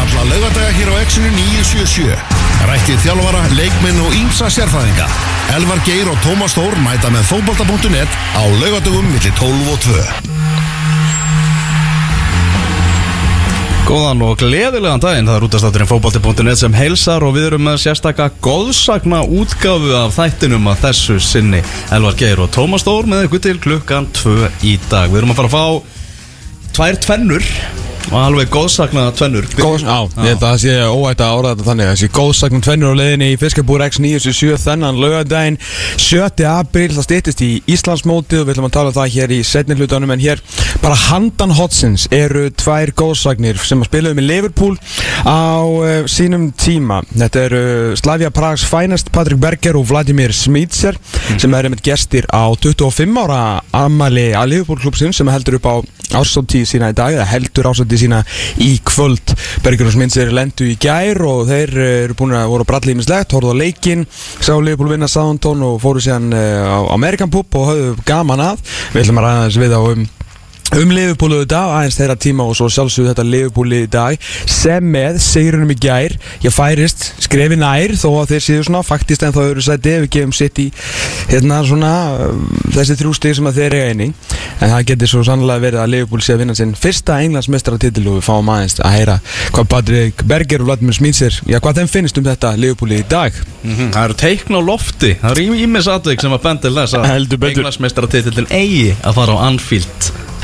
alla laugadaga hér á Exinu 977. Rættið þjálfara, leikminn og ímsa sérfæðinga. Elvar Geir og Tómas Þór mæta með fókbalta.net á laugadagum millir 12 og 2. Góðan og gleðilegan daginn, það er útastátturinn fókbalti.net sem heilsar og við erum með sérstakka góðsagna útgáfu af þættinum að þessu sinni Elvar Geir og Tómas Þór með ykkur til klukkan 2 í dag. Við erum að fara að fá tvær tvennur alveg góðsagna tvennur. Góðs, á, ég held að það sé óætt að ára þetta þannig Þessi góðsagnum tvennur á leiðinni í Fiskabúr X977 þennan lögadaginn 7. apríl, það stýttist í Íslandsmótið og við ætlum að tala um það hér í setni hlutunum en hér bara handan hotsins eru tvær góðsagnir sem að spilaðu með Liverpool á uh, sínum tíma Þetta eru Slavia Prags Finest Patrik Berger og Vladimir Smitser sem eru með gestir á 25 ára ammali að Liverpool klubsins sem heldur upp á ársáttíð sína í dag ársáttíð sína í kvöld. Berger og Smitser lendu í gær og þeir eh, eru búin að voru að bralla ímislegt horfðu á leikinn, sá Liverpool vinna Southampton og fóru síðan eh, á American Pub og höfðu gaman að. Við ætlum að ræða þess við á um um Liverpoolu í dag, aðeins þeirra tíma og svo sjálfsögðu þetta Liverpooli í dag sem með sigurunum í gær ég færist skrefi nær þó að þeir séu svona faktist en þá eru sæti við gefum sitt í hérna svona um, þessi þrjú stig sem að þeir eiga einni en það getur svo sannlega verið að Liverpool sé að vinna sinn fyrsta englandsmestrartitil og við fáum aðeins að heyra hvað Patrik Berger og Vladimir Smítsir já hvað þeim finnst um þetta Liverpooli í dag? Mhm, Það eru teikn á lofti, það eru ímis aðveik sem að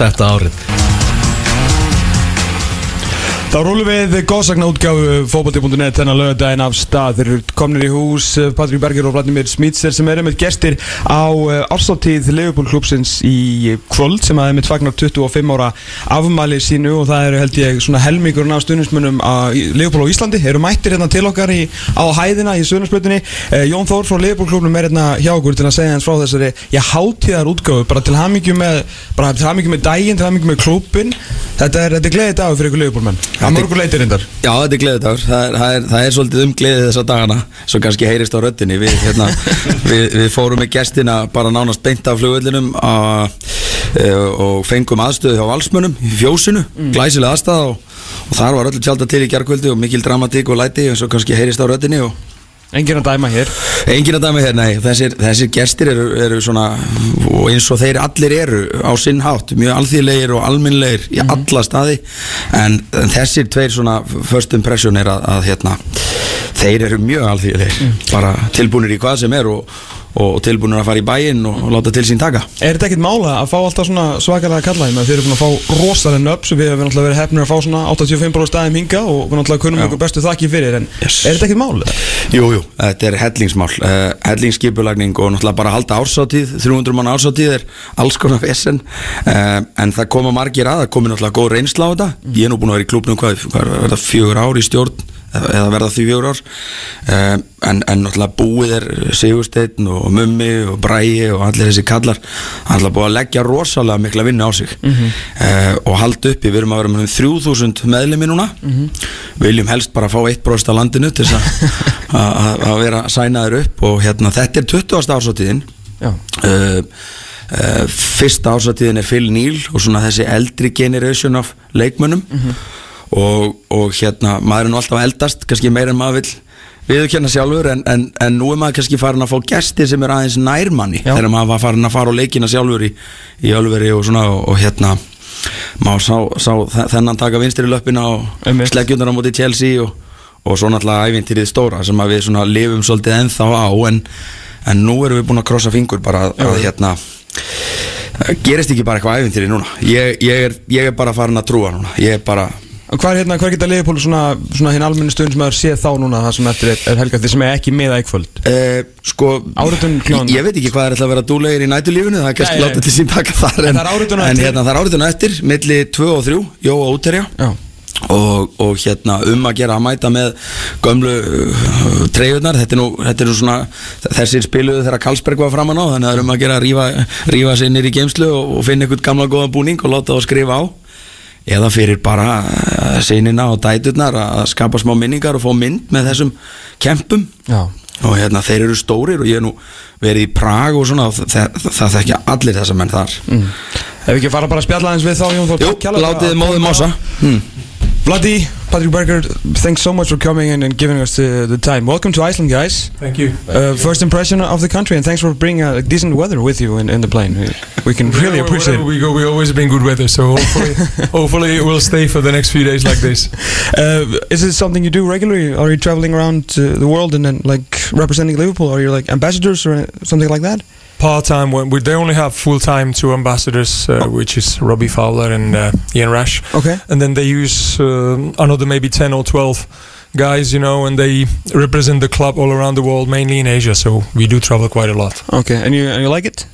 þetta árið. Þá rúlum við góðsagna útgáfu fókbalti.net þennan lögadaginn af stað. Þeir eru komnir í hús eh, Patrik Berger og Vladimir Smítser sem eru með gestir á ársáttíð Liverpool klubsins í kvöld sem aðeins fagnar 25 ára afmæli sínu og það eru held ég svona helmingurinn af stundnismunum að Liverpool á Íslandi. Eru mættir hérna til okkar í, á hæðina í Suðnarsplötunni eh, Jón Þór frá Liverpool klubnum er hérna hjá okkur til að segja hans frá þessari já, hátíðar útgáfu bara til hamingju með, með daginn, til hamingju með klubin Þetta er, er gleðið dagur fyrir ykkur Liverpoolmenn Að mörgur leitir reyndar. Já, þetta er gleðidagur, það er, það, er, það er svolítið um gleðið þessa dagana. Svo kannski heyrist á röddinni. Við, hérna, við, við fórum með gestina bara nánast beint af flugvöllinum og, og fengum aðstöðu hjá valsmönum í fjósinu, glæsilega aðstæða og, og þar var öllu tjálta til í gerkvöldi og mikil dramatík og læti og svo kannski heyrist á röddinni og Engin að dæma hér. Engin að dæmi hér, nei, þessir, þessir gestir eru, eru svona, og eins og þeir allir eru á sinn hátt, mjög alþýðlegir og alminnlegir í alla staði. En, en þessir tveir svona first impression er að, að hérna, þeir eru mjög alþýðlegir, bara tilbúinir í hvað sem er og, og tilbúinir að fara í bæinn og, láta til sín taka Er þetta ekkert mála að fá alltaf svona svakalega kalla þeim að þeir eru búin að fá rosalega nöpp sem við hefum náttúrulega verið hefnir að fá svona 85% staðum hinga og við kunnum Já. okkur bestu þakki fyrir en Yes. er þetta ekkert mála? Jú, jú, þetta er hellingsmál uh, Hellingskipulagning og náttúrulega bara halda ársáttíð 300 mann ársáttíð er alls konar vesen uh, En það koma margir að Það komi náttúrulega góð reynsla á þetta Ég er nú búin að vera í klubnum hvað, hvað er eða verða því fjögur ár. Uh, en, en náttúrulega búið er Sigursteinn og Mummi og Bræi og allir þessi kallar. Alltaf búið að leggja rosalega mikla vinnu á sig. Uh, og halda uppi, við erum að vera með um 3000 meðlimi núna. Viljum helst bara fá 1% af landinu til þess að- að að vera sænaður upp. Og hérna þetta er 20. ársáttíðin uh, uh, fyrsta ársáttíðin er Phil Neal og svona þessi eldri generation af leikmönnum og, og hérna maður er nú alltaf að eldast kannski meira en maður vill viðurkenna sjálfur en, en, en nú er maður kannski farin að fá gesti sem er aðeins nærmanni Já. þegar maður var farin að fara á leikina sjálfur í, í Ölveri og svona og, og hérna maður sá, sá þe- þennan taka vinstri löppina og sleggjundar á móti Chelsea og, og svo náttúrulega ævintýrið stóra sem við svona lifum svolítið ennþá á en, en nú erum við búin að krossa fingur bara að, að hérna gerist ekki bara eitthvað ævintýri núna. Ég, ég, er, ég er bara farin að trúa núna. Ég er bara Og hvað er hérna, geta Leifupól svona, svona hinn almenni stund sem maður séð þá núna það sem eftir er, er helga því sem er ekki með ægföld Uh, sko, ég, veit ekki hvað er ætla að vera dúlegir í nætulífinu það er kannski látið til sín taka þar En það er áritun á en eftir. hérna, það er áritun á eftir milli 2 og 3, Jó og Óterja Já. Og, og hérna um að gera að mæta með gömlu uh, treyjurnar þetta er nú, þetta er nú svona þessir spiluðu þegar Karlsberg var framan á þannig að það er um að gera að rífa, rífa sér nýr í geimslu og, og finna einhvern gamla góðan búning og láta það skrifa á eða fyrir bara uh, sinina og dæturnar að skapa smá minningar og fá mynd með þessum kempum. Já. Og hérna þeir eru stórir og ég er nú verið í Prag og svona og það, það, þekkja allir þessa menn þar. Ef við ekki fara bara að spjalla aðeins við þá Jú, látið móðum mása hmm. Vladi, Patrick Berger, thanks so much for coming in and giving us the, the time. Welcome to Iceland, guys. Thank you. Uh, first impression of the country, and thanks for bringing uh, decent weather with you in, in the plane. We, we can really Wherever- appreciate it. we go. We always bring good weather, so hopefully, hopefully it will stay for the next few days like this. Uh, is it something you do regularly? Are you traveling around uh, the world and then like representing Liverpool? Are you like ambassadors or something like that? Part time they only have full time two ambassadors, uh, which is Robbie Fowler and uh, Ian Rush, Okay. and then they use uh, another maybe ten or twelve guys, you know, and they represent the club all around the world, mainly in Asia. So we do travel quite a lot. Okay. And you and you like it?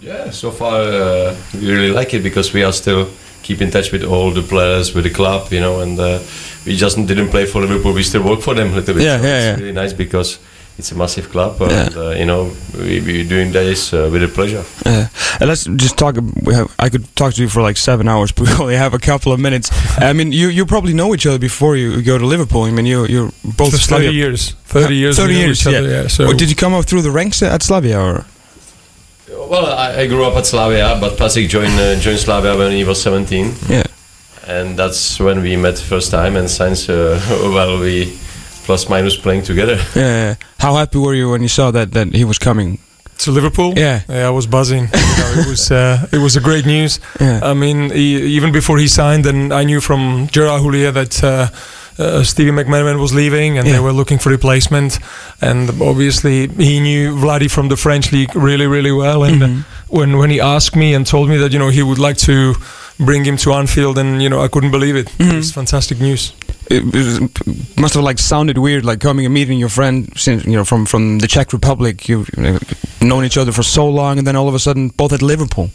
Yeah, so far uh, we really like it because we are still keep in touch with all the players, with the club, you know, and uh, we just didn't play for Liverpool. We still work for them a little bit. Yeah, so yeah, It's yeah. really nice because it's a massive club, and Yeah. uh, you know, we we doing this uh, with a pleasure. Uh, and let's just talk. We have, I could talk to you for like seven hours, but we only have a couple of minutes. I mean, you you probably know each other before you go to Liverpool. I mean, you you're both For Slavia- thirty years, thirty years, Thirty years. each other, yeah. yeah. So Or did you come up through the ranks at Slavia or? Well, I, I grew up at Slavia, but Patrick joined uh, joined Slavia when he was 17, Yeah. and that's when we met first time. And since uh, well, we plus minus playing together. Yeah. How happy were you when you saw that that he was coming? to Liverpool. Yeah. yeah I was buzzing. You know, it was uh, it was a great news. Yeah. I mean, he, even before he signed, and I knew from Gerard Houllier that uh, uh, Stevie McManaman was leaving, and Yeah. they were looking for replacement. And obviously, he knew Vladi from the French league really, really well. And Mhm. when when he asked me and told me that you know he would like to bring him to Anfield, and you know I couldn't believe it. Mhm. It's fantastic news. It, it must have like sounded weird, like coming and meeting your friend since you know from from the Czech Republic. You've known each other for so long, and then all of a sudden, both at Liverpool.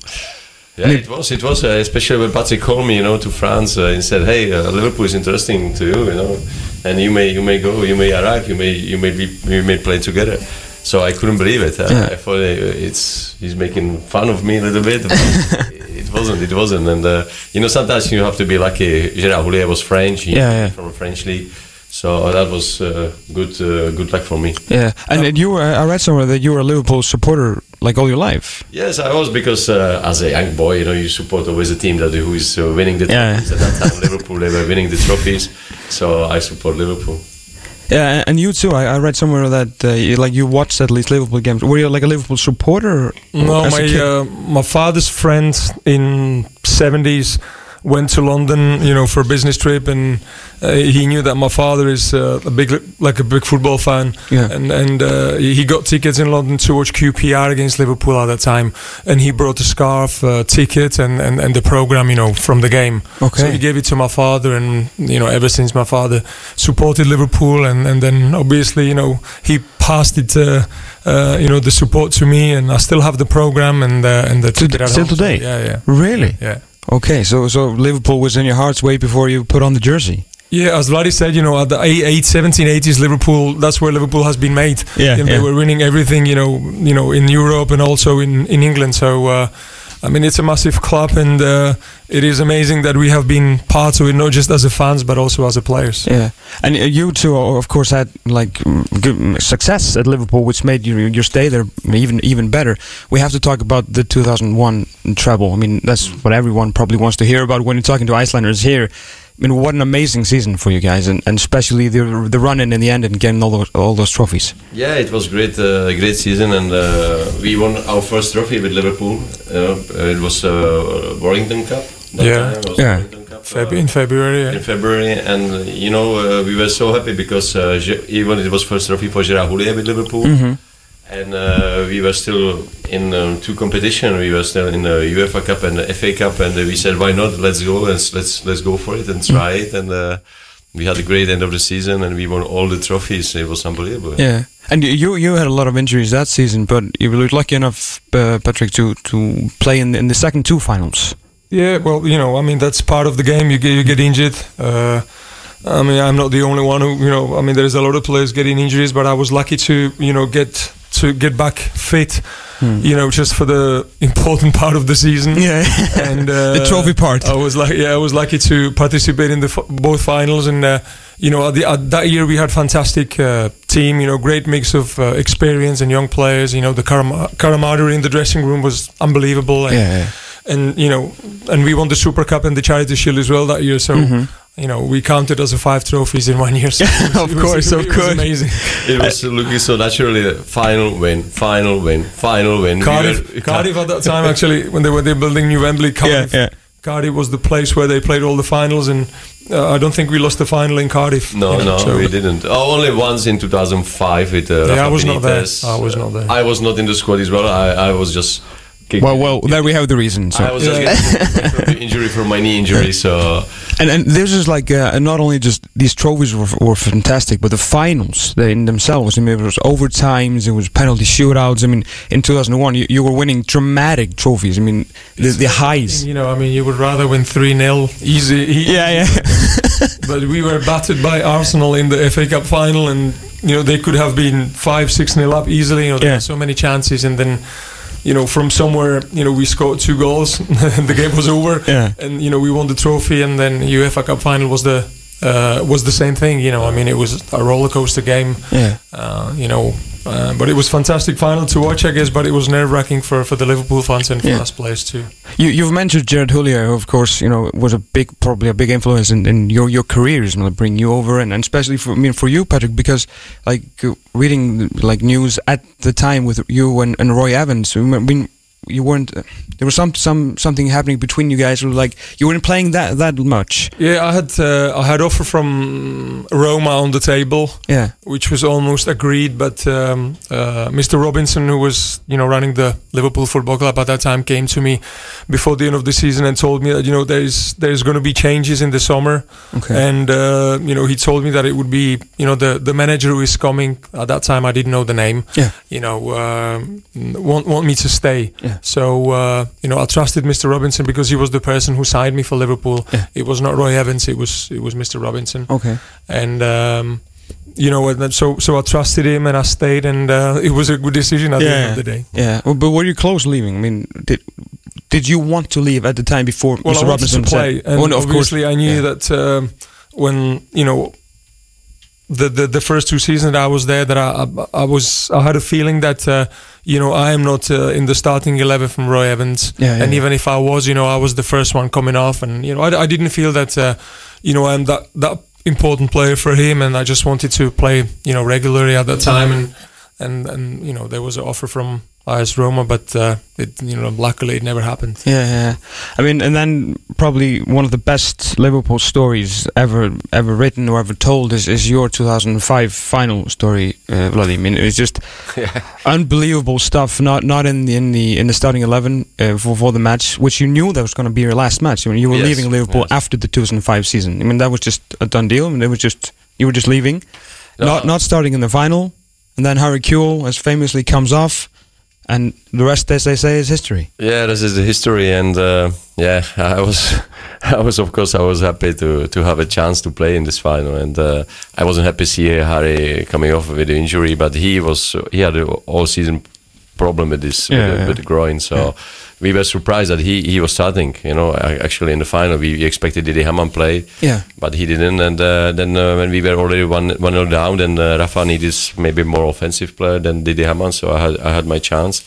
Yeah, it was. It was, uh, especially when Patrick called me, you know, to France uh, and said, "Hey, uh, Liverpool is interesting to you, you know, and you may, you may go, you may arrive, you may, you may be, you may play together." So I couldn't believe it. Uh, Yeah. I thought uh, it's he's making fun of me a little bit. It wasn't. It wasn't. And uh, you know, sometimes you have to be lucky. Gerard Houllier was French. He Yeah, yeah. From a French league. So that was uh, good. Uh, good luck for me. Yeah, and and you were, I read somewhere that you were a Liverpool supporter like all your life. Yes, I was because uh, as a young boy, you know, you support always a team that who is uh, winning the Yeah. trophies. At that time, Liverpool they were winning the trophies, so I support Liverpool. Yeah, and- you too. I, I read somewhere that uh, you, like you watched at least Liverpool games. Were you like a Liverpool supporter? No, my uh, my father's friend in seventies went to London, you know, for a business trip, and uh, he knew that my father is uh, a big, like a big football fan, Yeah. and and uh, he got tickets in London to watch QPR against Liverpool at that time, and he brought a scarf, uh, ticket, and, and and the program, you know, from the game. Okay. So he gave it to my father, and you know, ever since my father supported Liverpool, and, and then obviously, you know, he passed it, uh, uh, you know, the support to me, and I still have the program and uh, and the ticket still home. So, today? yeah, yeah, Really? yeah. Okay, so so Liverpool was in your hearts way before you put on the jersey. Yeah, as Vladi said, you know, at the 8, 8 17, 80s, Liverpool, that's where Liverpool has been made. Yeah, and they were winning everything, you know, you know, in Europe and also in, in England. So, uh, I mean, it's a massive club, and uh, it is amazing that we have been part of it, not just as a fans, but also as a players. Yeah, and uh, you two, uh, of course, had like mm, mm, success at Liverpool, which made your your stay there even even better. We have to talk about the 2001 treble. I mean, that's what everyone probably wants to hear about when you're talking to Icelanders here. I mean, what an amazing season for you guys, and, and especially the the run in in the end and getting all those all those trophies. Yeah, it was great, uh, great season, and uh, we won our first trophy with Liverpool. Uh, it was uh, Worthington Cup. That Yeah. was Yeah. Worthington Cup, uh, Feb- in February, yeah. in February, and uh, you know uh, we were so happy because uh, even it was first trophy for Gerard Houllier with Liverpool, Mm-hmm. And uh, we were still in um, two competition. We were still in the UEFA Cup and the FA Cup, and uh, we said, why not? Let's go and s- let's let's go for it and try it. And uh, we had a great end of the season, and we won all the trophies. It was unbelievable. Yeah, and you you had a lot of injuries that season, but you were lucky enough, uh, Patrick, to to play in in the second two finals. Yeah, well, you know, I mean, that's part of the game. You get you get injured. Uh, I mean, I'm not the only one who, you know, I mean, there's a lot of players getting injuries, but I was lucky to, you know, get to get back fit. You know, just for the important part of the season. Yeah, and uh, The trophy part. I was like, yeah, I was lucky to participate in the f- both finals, and uh, you know, at the, at that year we had fantastic uh, team. You know, great mix of uh, experience and young players. You know, the caram- camaraderie in the dressing room was unbelievable. And, Yeah, yeah. and you know, and we won the Super Cup and the Charity Shield as well that year. So, Mhm. You know, we counted as a five trophies in one year. So it was- Of it was- course, of it was course. amazing. It was looking so naturally. Final win, final win, final win. We Cardiff, were- Cardiff at that time actually when they were they building New Wembley, Cardiff, yeah. Cardiff was the place where they played all the finals, and uh, I don't think we lost the final in Cardiff. No, you know, no, so- we didn't. Oh, only once in 2005 with uh, Yeah, Rafa I was not there. I was not there. I was not in the squad as well. I, I was just. Kicked- Well, well, there we have the reason. So. I was just Yeah. getting from the injury from my knee injury, so And and this is like uh, not only just these trophies were, were fantastic, but the finals they in themselves. I mean, it was overtimes, it was penalty shootouts. I mean, in 2001, you, you were winning dramatic trophies. I mean, the, the highs. You know, I mean, you would rather win 3 0 easy. e- Yeah, yeah. But we were battered by Arsenal in the FA Cup final, and, you know, they could have been 5 6 0 up easily. You know, there Yeah. were so many chances, and then. You know, from somewhere, you know, we scored two goals. the game was over, Yeah. and you know, we won the trophy. And then UEFA Cup final was the uh, was the same thing. You know, I mean, it was a roller coaster game. Yeah. Uh, you know, uh, but it was fantastic final to watch, I guess. But it was nerve wracking for, for the Liverpool fans and for Yeah. us players too. You, you've mentioned Gerard Houllier, who of course, you know, was a big, probably a big influence in, in your your careers, you know, bring you over, and, and especially for I mean for you, Patrick, because like uh, reading like news at the time with you and, and Roy Evans, I mean, you weren't. Uh, there was some some something happening between you guys. Like you weren't playing that that much. Yeah, I had uh, I had offer from Roma on the table, Yeah. which was almost agreed. But um, uh, Mr. Robinson, who was you know running the Liverpool Football Club at that time, came to me before the end of the season and told me that you know there's there's going to be changes in the summer, Okay. and uh, you know he told me that it would be you know the the manager who is coming at that time I didn't know the name. Yeah. You know um, want want me to stay. Yeah. So uh, you know I trusted Mr. Robinson because he was the person who signed me for Liverpool. Yeah. It was not Roy Evans. It was it was Mr. Robinson Okay. and um, you know, so so I trusted him and I stayed, and uh, it was a good decision at the end of the day. Yeah. Well, but were you close leaving? I mean, did did you want to leave at the time before Well, Mr. I Robinson to play, said? and Oh, no, of course. obviously I knew Yeah. that um, when you know. The, the the first two seasons that I was there, that I I, I was I had a feeling that uh, you know I am not uh, in the starting eleven from Roy Evans, Yeah, yeah, and even if I was, you know, I was the first one coming off, and you know I, I didn't feel that uh, you know I'm that that important player for him, and I just wanted to play you know regularly at that time, and and and you know there was an offer from AS Roma, but uh, it you know luckily it never happened. Yeah, yeah. I mean, and then probably one of the best Liverpool stories ever ever written or ever told is, is your 2005 final story, uh, Vladimir. I mean, it's just unbelievable stuff. Not not in the in the in the starting eleven uh, for for the match, which you knew that was going to be your last match. I mean, you were Yes, leaving Liverpool yes. after the 2005 season. I mean, that was just a done deal. I mean, it was just you were just leaving, not not starting in the final, and then Harry Kewell, as famously, comes off. And the rest, as they say, is history. Yeah, this is the history, and uh, yeah, I was, I was of course I was happy to to have a chance to play in this final, and uh, I wasn't happy to see Harry coming off with the injury, but he was he had a all season problem with this Yeah, with, the, yeah. with the groin, so. Yeah. We were surprised that he, he was starting. You know, actually in the final we we expected Didi Hamann play, Yeah. but he didn't. And uh, then uh, when we were already one one nil down, then uh, Rafa needed maybe more offensive player than Didi Hamann, so I had I had my chance.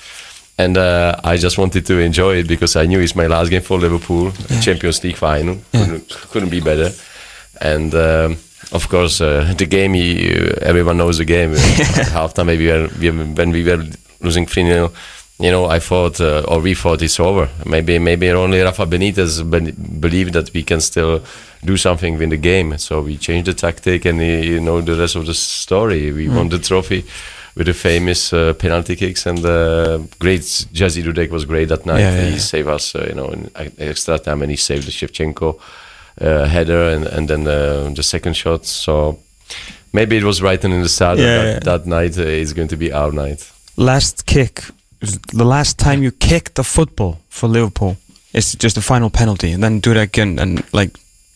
And uh, I just wanted to enjoy it because I knew it's my last game for Liverpool, Champions League final. Couldn't, couldn't be better. And um, of course, uh, the game, you, everyone knows the game. At halftime, maybe we were, we, when we were losing 3 0, you know, I thought, uh, or we thought it's over. Maybe maybe only Rafa Benitez be- believed that we can still do something in the game. So we changed the tactic, and you know the rest of the story. We won the trophy with the famous uh, penalty kicks, and uh, great Jerzy Dudek was great that night. Yeah, yeah, he yeah. saved us, uh, you know, in extra time, and he saved the Shevchenko uh, header, and and then the second shot. So. Maybe it was right in the start that, that night uh, is going to be our night. last kick, the last time you kicked a football for Liverpool, it's just the final penalty, and then do it again, and like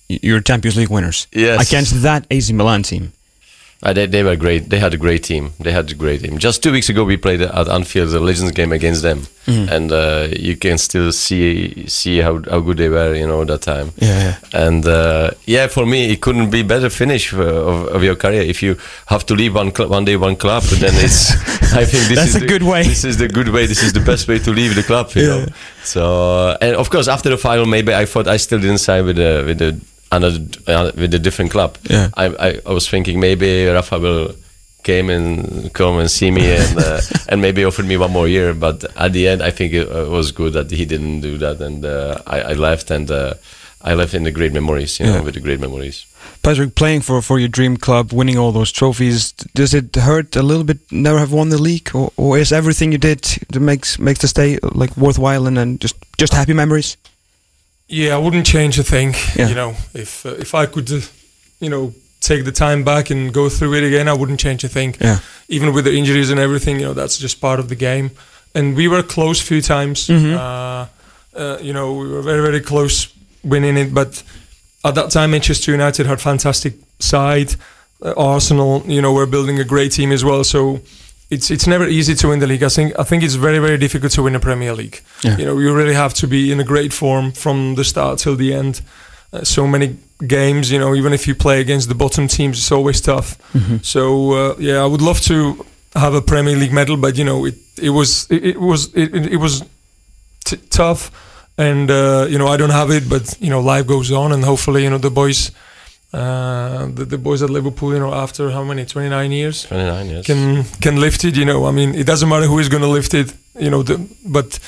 you're Champions League winners Yes. against that AC Milan team. Uh, they, they were great. They had a great team. They had a great team. Just two weeks ago, we played at Anfield the Legends game against them, Mm-hmm. and uh, you can still see see how, how good they were, you know, that time. Yeah, yeah. And uh, yeah, for me, it couldn't be better finish of, of your career. If you have to leave one cl- one day one club, then it's. I think this That's is a the, good way. This is the good way. This is the best way to leave the club. You Yeah. know. So and of course after the final, maybe I thought I still didn't sign with the with the another uh, with a different club. Yeah. I, I, I was thinking maybe Rafa will came and come and see me and uh, and maybe offered me one more year. But at the end, I think it uh, was good that he didn't do that, and uh, I, I left and. Uh, I left in the great memories, you Yeah. know, with the great memories. Patrick, playing for, for your dream club, winning all those trophies, does it hurt a little bit never have won the league, or, or is everything you did that makes makes the stay like worthwhile and, and just just happy memories? Yeah, I wouldn't change a thing. Yeah. You know, if uh, if I could, uh, you know, take the time back and go through it again, I wouldn't change a thing. Yeah. Even with the injuries and everything, you know, that's just part of the game. And we were close a few times. Mhm. Uh, uh, you know, we were very very close winning it, but at that time Manchester United had fantastic side. Uh, Arsenal, you know, were building a great team as well. So. It's, it's never easy to win the league. I think I think it's very very difficult to win a Premier League. Yeah. You know, you really have to be in a great form from the start till the end. Uh, so many games, you know, even if you play against the bottom teams, it's always tough. So uh, yeah, I would love to have a Premier League medal, but you know, it it was it, it was it, it it was t- tough, and uh, you know, I don't have it, but you know, life goes on, and hopefully, you know, the boys. Uh, the, the boys at Liverpool, you know, after how many, 29 years, 29 years. can can lift it. You know, I mean, it doesn't matter who is going to lift it. You know, the, but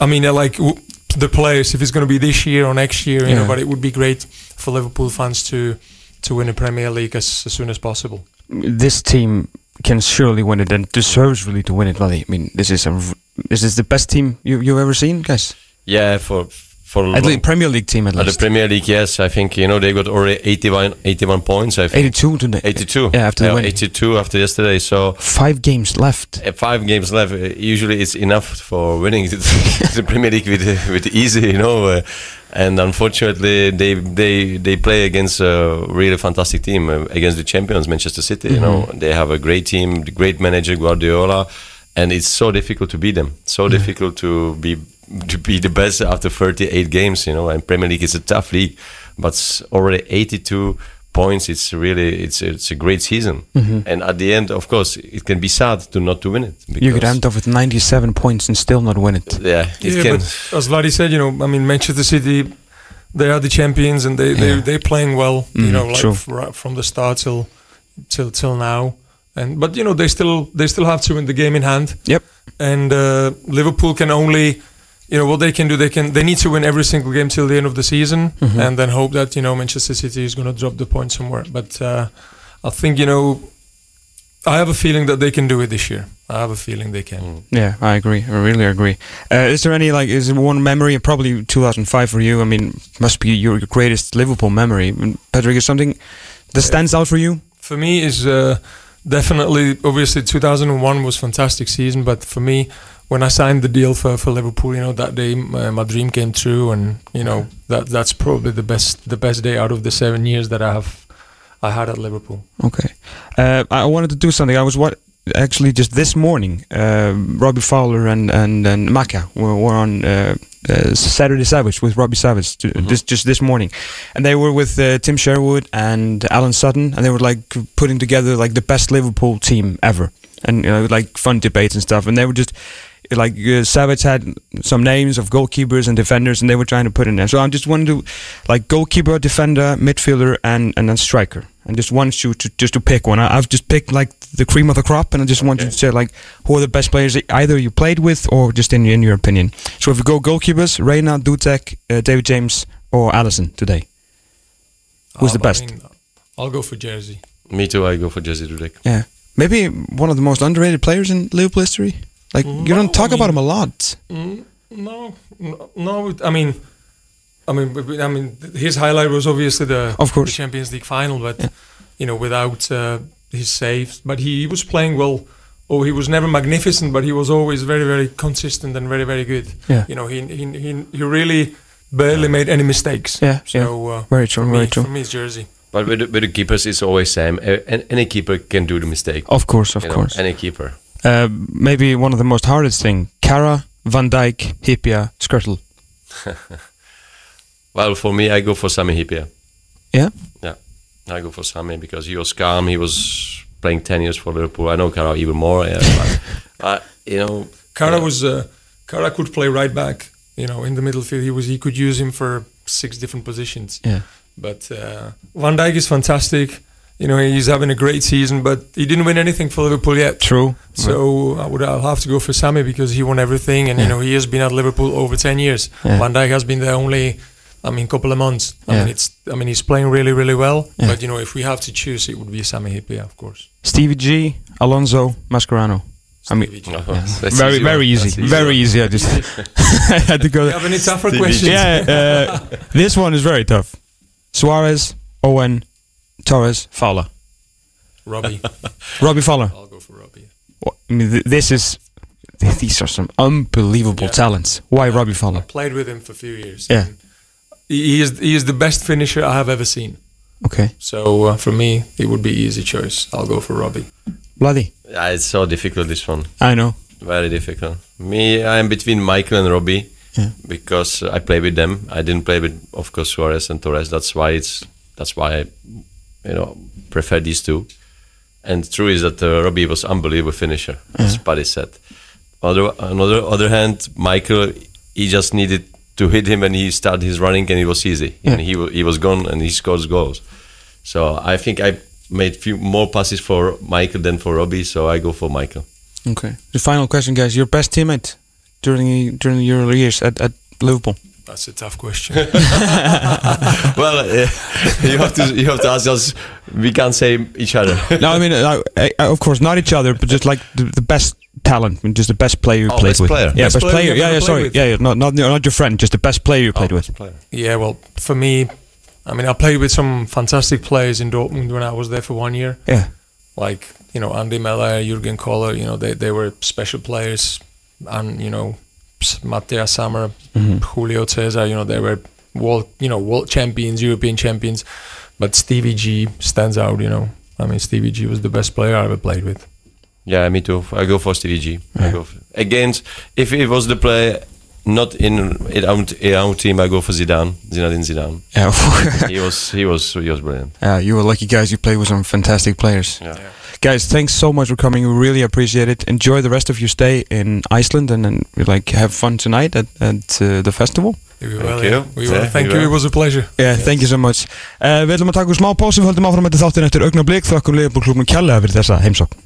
I mean, I like w- the players. If it's going to be this year or next year, you Yeah. know, but it would be great for Liverpool fans to to win a Premier League as, as soon as possible. This team can surely win it and deserves really to win it. Well, I mean, this is a r- this is the best team you you've ever seen, guys. yeah, for for At least Premier League team at Uh, the. Premier League, yes, I think you know they got already 81, 81 points. I think 82 today. 82. Yeah, after the 82 after yesterday. So Five games left. uh, five games left. Uh, Usually it's enough for winning the Premier League with with easy, you know. Uh, and unfortunately, they they they play against a really fantastic team uh, against the champions, Manchester City. You know, they have a great team, great manager Guardiola, and it's so difficult to beat them. So difficult to be to be the best after 38 games. You know, and Premier League is a tough league, but already 82 points. It's really it's it's a great season. And at the end, of course, it can be sad to not to win it. You could end up with 97 points and still not win it. Yeah, it yeah, can. but as Vladi said, you know, I mean, Manchester City, they are the champions, and they they Yeah. they're playing well. Mhm, you know, like true. f- right from the start till till till now. And but you know, they still they still have to win the game in hand. Yep. and uh, Liverpool can only, you know, what they can do. They can they need to win every single game till the end of the season, Mhm. and then hope that you know Manchester City is going to drop the point somewhere. But uh, I think you know, I have a feeling that they can do it this year. I have a feeling they can. Yeah, I agree. I really agree. Uh, is there any like is there one memory? Probably 2005 for you. I mean, must be your greatest Liverpool memory. Patrick, is something that stands out for you? For me, is uh, definitely obviously 2001 was fantastic season, but for me. When I signed the deal for, for Liverpool, you know that day uh, my dream came true, and you know that that's probably the best the best day out of the seven years that I have I had at Liverpool. Okay. Uh, I wanted to do something. I was what actually just this morning. Uh, Robbie Fowler and and and Maka were, were on uh, uh, Saturday Savage with Robbie Savage to, this just this morning, and they were with uh, Tim Sherwood and Alan Sutton, and they were like putting together like the best Liverpool team ever, and you know like fun debates and stuff, and they were just. Like uh, Savage had some names of goalkeepers and defenders, and they were trying to put in there. So I'm just wanted to, like goalkeeper, defender, midfielder, and and then striker. And just want you to just to pick one. I, I've just picked like the cream of the crop, and I just want you to say like who are the best players that either you played with or just in in your opinion. So if we go goalkeepers, Reina, Dudek, uh, David James, or Alisson today. Who's the Um, I best? mean, I'll go for Jerzy. Me too. I go for Jerzy Dudek. Yeah, maybe one of the most underrated players in Liverpool history. Like you don't talk I about him a lot. Mm, no, no, no. I mean, I mean, but- but- I mean, his highlight was obviously the, Of course. the Champions League final, but you know, without uh, his saves, but he, he was playing well. Oh, he was never magnificent, but he was always very, very consistent and very, very good. Yeah. You know, he he he, he really barely made any mistakes. Yeah, So yeah. Uh, Very true, for very me, true. For me, it's Jerzy. But with the, with the keepers, it's always same. Any keeper can do the mistake. Of course, of you know, course. any keeper. Uh, maybe one of the most hardest thing: Carra, Van Dijk, Hyypiä, Skrtel. Well, for me, I go for Sami Hyypiä. Yeah. Yeah, I go for Sami because he was calm. He was playing ten years for Liverpool. I know Carra even more. Yeah, but, uh, you know, Carra Yeah. was uh, Carra could play right back. You know, in the middle field, he was he could use him for six different positions. Yeah. But uh, Van Dijk is fantastic. You know, he's having a great season, but he didn't win anything for Liverpool yet. True. So I would I'll have to go for Sami because he won everything, and you know he has been at Liverpool over ten years. Yeah. Van Dijk has been there only, I mean, couple of months. I Yeah. mean, it's I mean he's playing really really well. Yeah. But you know, if we have to choose, it would be Sami Hyypiä, of course. Stevie G, Alonso, Mascherano. I mean, Stevie G. Oh, very, easy very one. easy. Very easy. I just I had to go You have any tougher Stevie questions? Yeah, uh, this one is very tough. Suarez, Owen, Torres, Fowler. Robbie. Robbie Fowler. I'll go for Robbie. What- I mean, th- this is. These are some unbelievable Yeah. talents. Why Robbie I Fowler? played with him for a few years. Yeah. He he is he is the best finisher I have ever seen. Okay. So uh, for me, it would be easy choice. I'll go for Robbie. Bloody. Yeah, it's so difficult this one. I know. Very difficult. Me, I'm between Michael and Robbie Yeah. because I play with them. I didn't play with, of course, Suarez and Torres. That's why it's that's why I, you know, prefer these two. And true is that uh, Robbie was unbelievable finisher, as Paddy said. Other, on other other hand, Michael, he just needed to hit him and he started his running and it was easy. And he he was gone and he scores goals. So I think I made few more passes for Michael than for Robbie. So I go for Michael. Okay. The final question, guys. Your best teammate during during your years at, at Liverpool? That's a tough question. well, uh, you have to you have to ask us. We can't say each other. no, I mean, uh, I, I, of course, not each other, but just like the, the best talent, I mean, just the best player you Oh, played best with. player. Yeah, Best best, player player. you've Yeah, yeah, sorry. with. Yeah, yeah, not, not not your friend, just the best player you played Oh, with. best player. yeah, well, for me, I mean, I played with some fantastic players in Dortmund when I was there for one year. Yeah. Like you know, Andy Möller, Jurgen Kohler. You know, they they were special players, and you know, S- Matthias Sammer, mm-hmm. Julio Cesar. You know, they were world you know world champions, European champions. But Stevie G stands out. You know, I mean, Stevie G was the best player I ever played with. Yeah, me too. I go for Stevie G. I go for, against if it was the player not in our, in our team. I go for Zidane, Zinedine Zidane. Yeah. he was he was he was brilliant. Yeah, you were lucky guys. You played with some fantastic players. Yeah. Guys, thanks so much for coming. We really appreciate it. Enjoy the rest of your stay in Iceland, and then like have fun tonight at, at uh, the festival. We Thank will, you. yeah. We will. Yeah, Thank you. It was a pleasure. Yeah, thank you so much. Uh, við ætlum að taka úr smá pásu, við höldum áfram með þetta þáttinn eftir augnablík. Þökkum liðbúrklubnum kjærlega fyrir þessa heimsókn.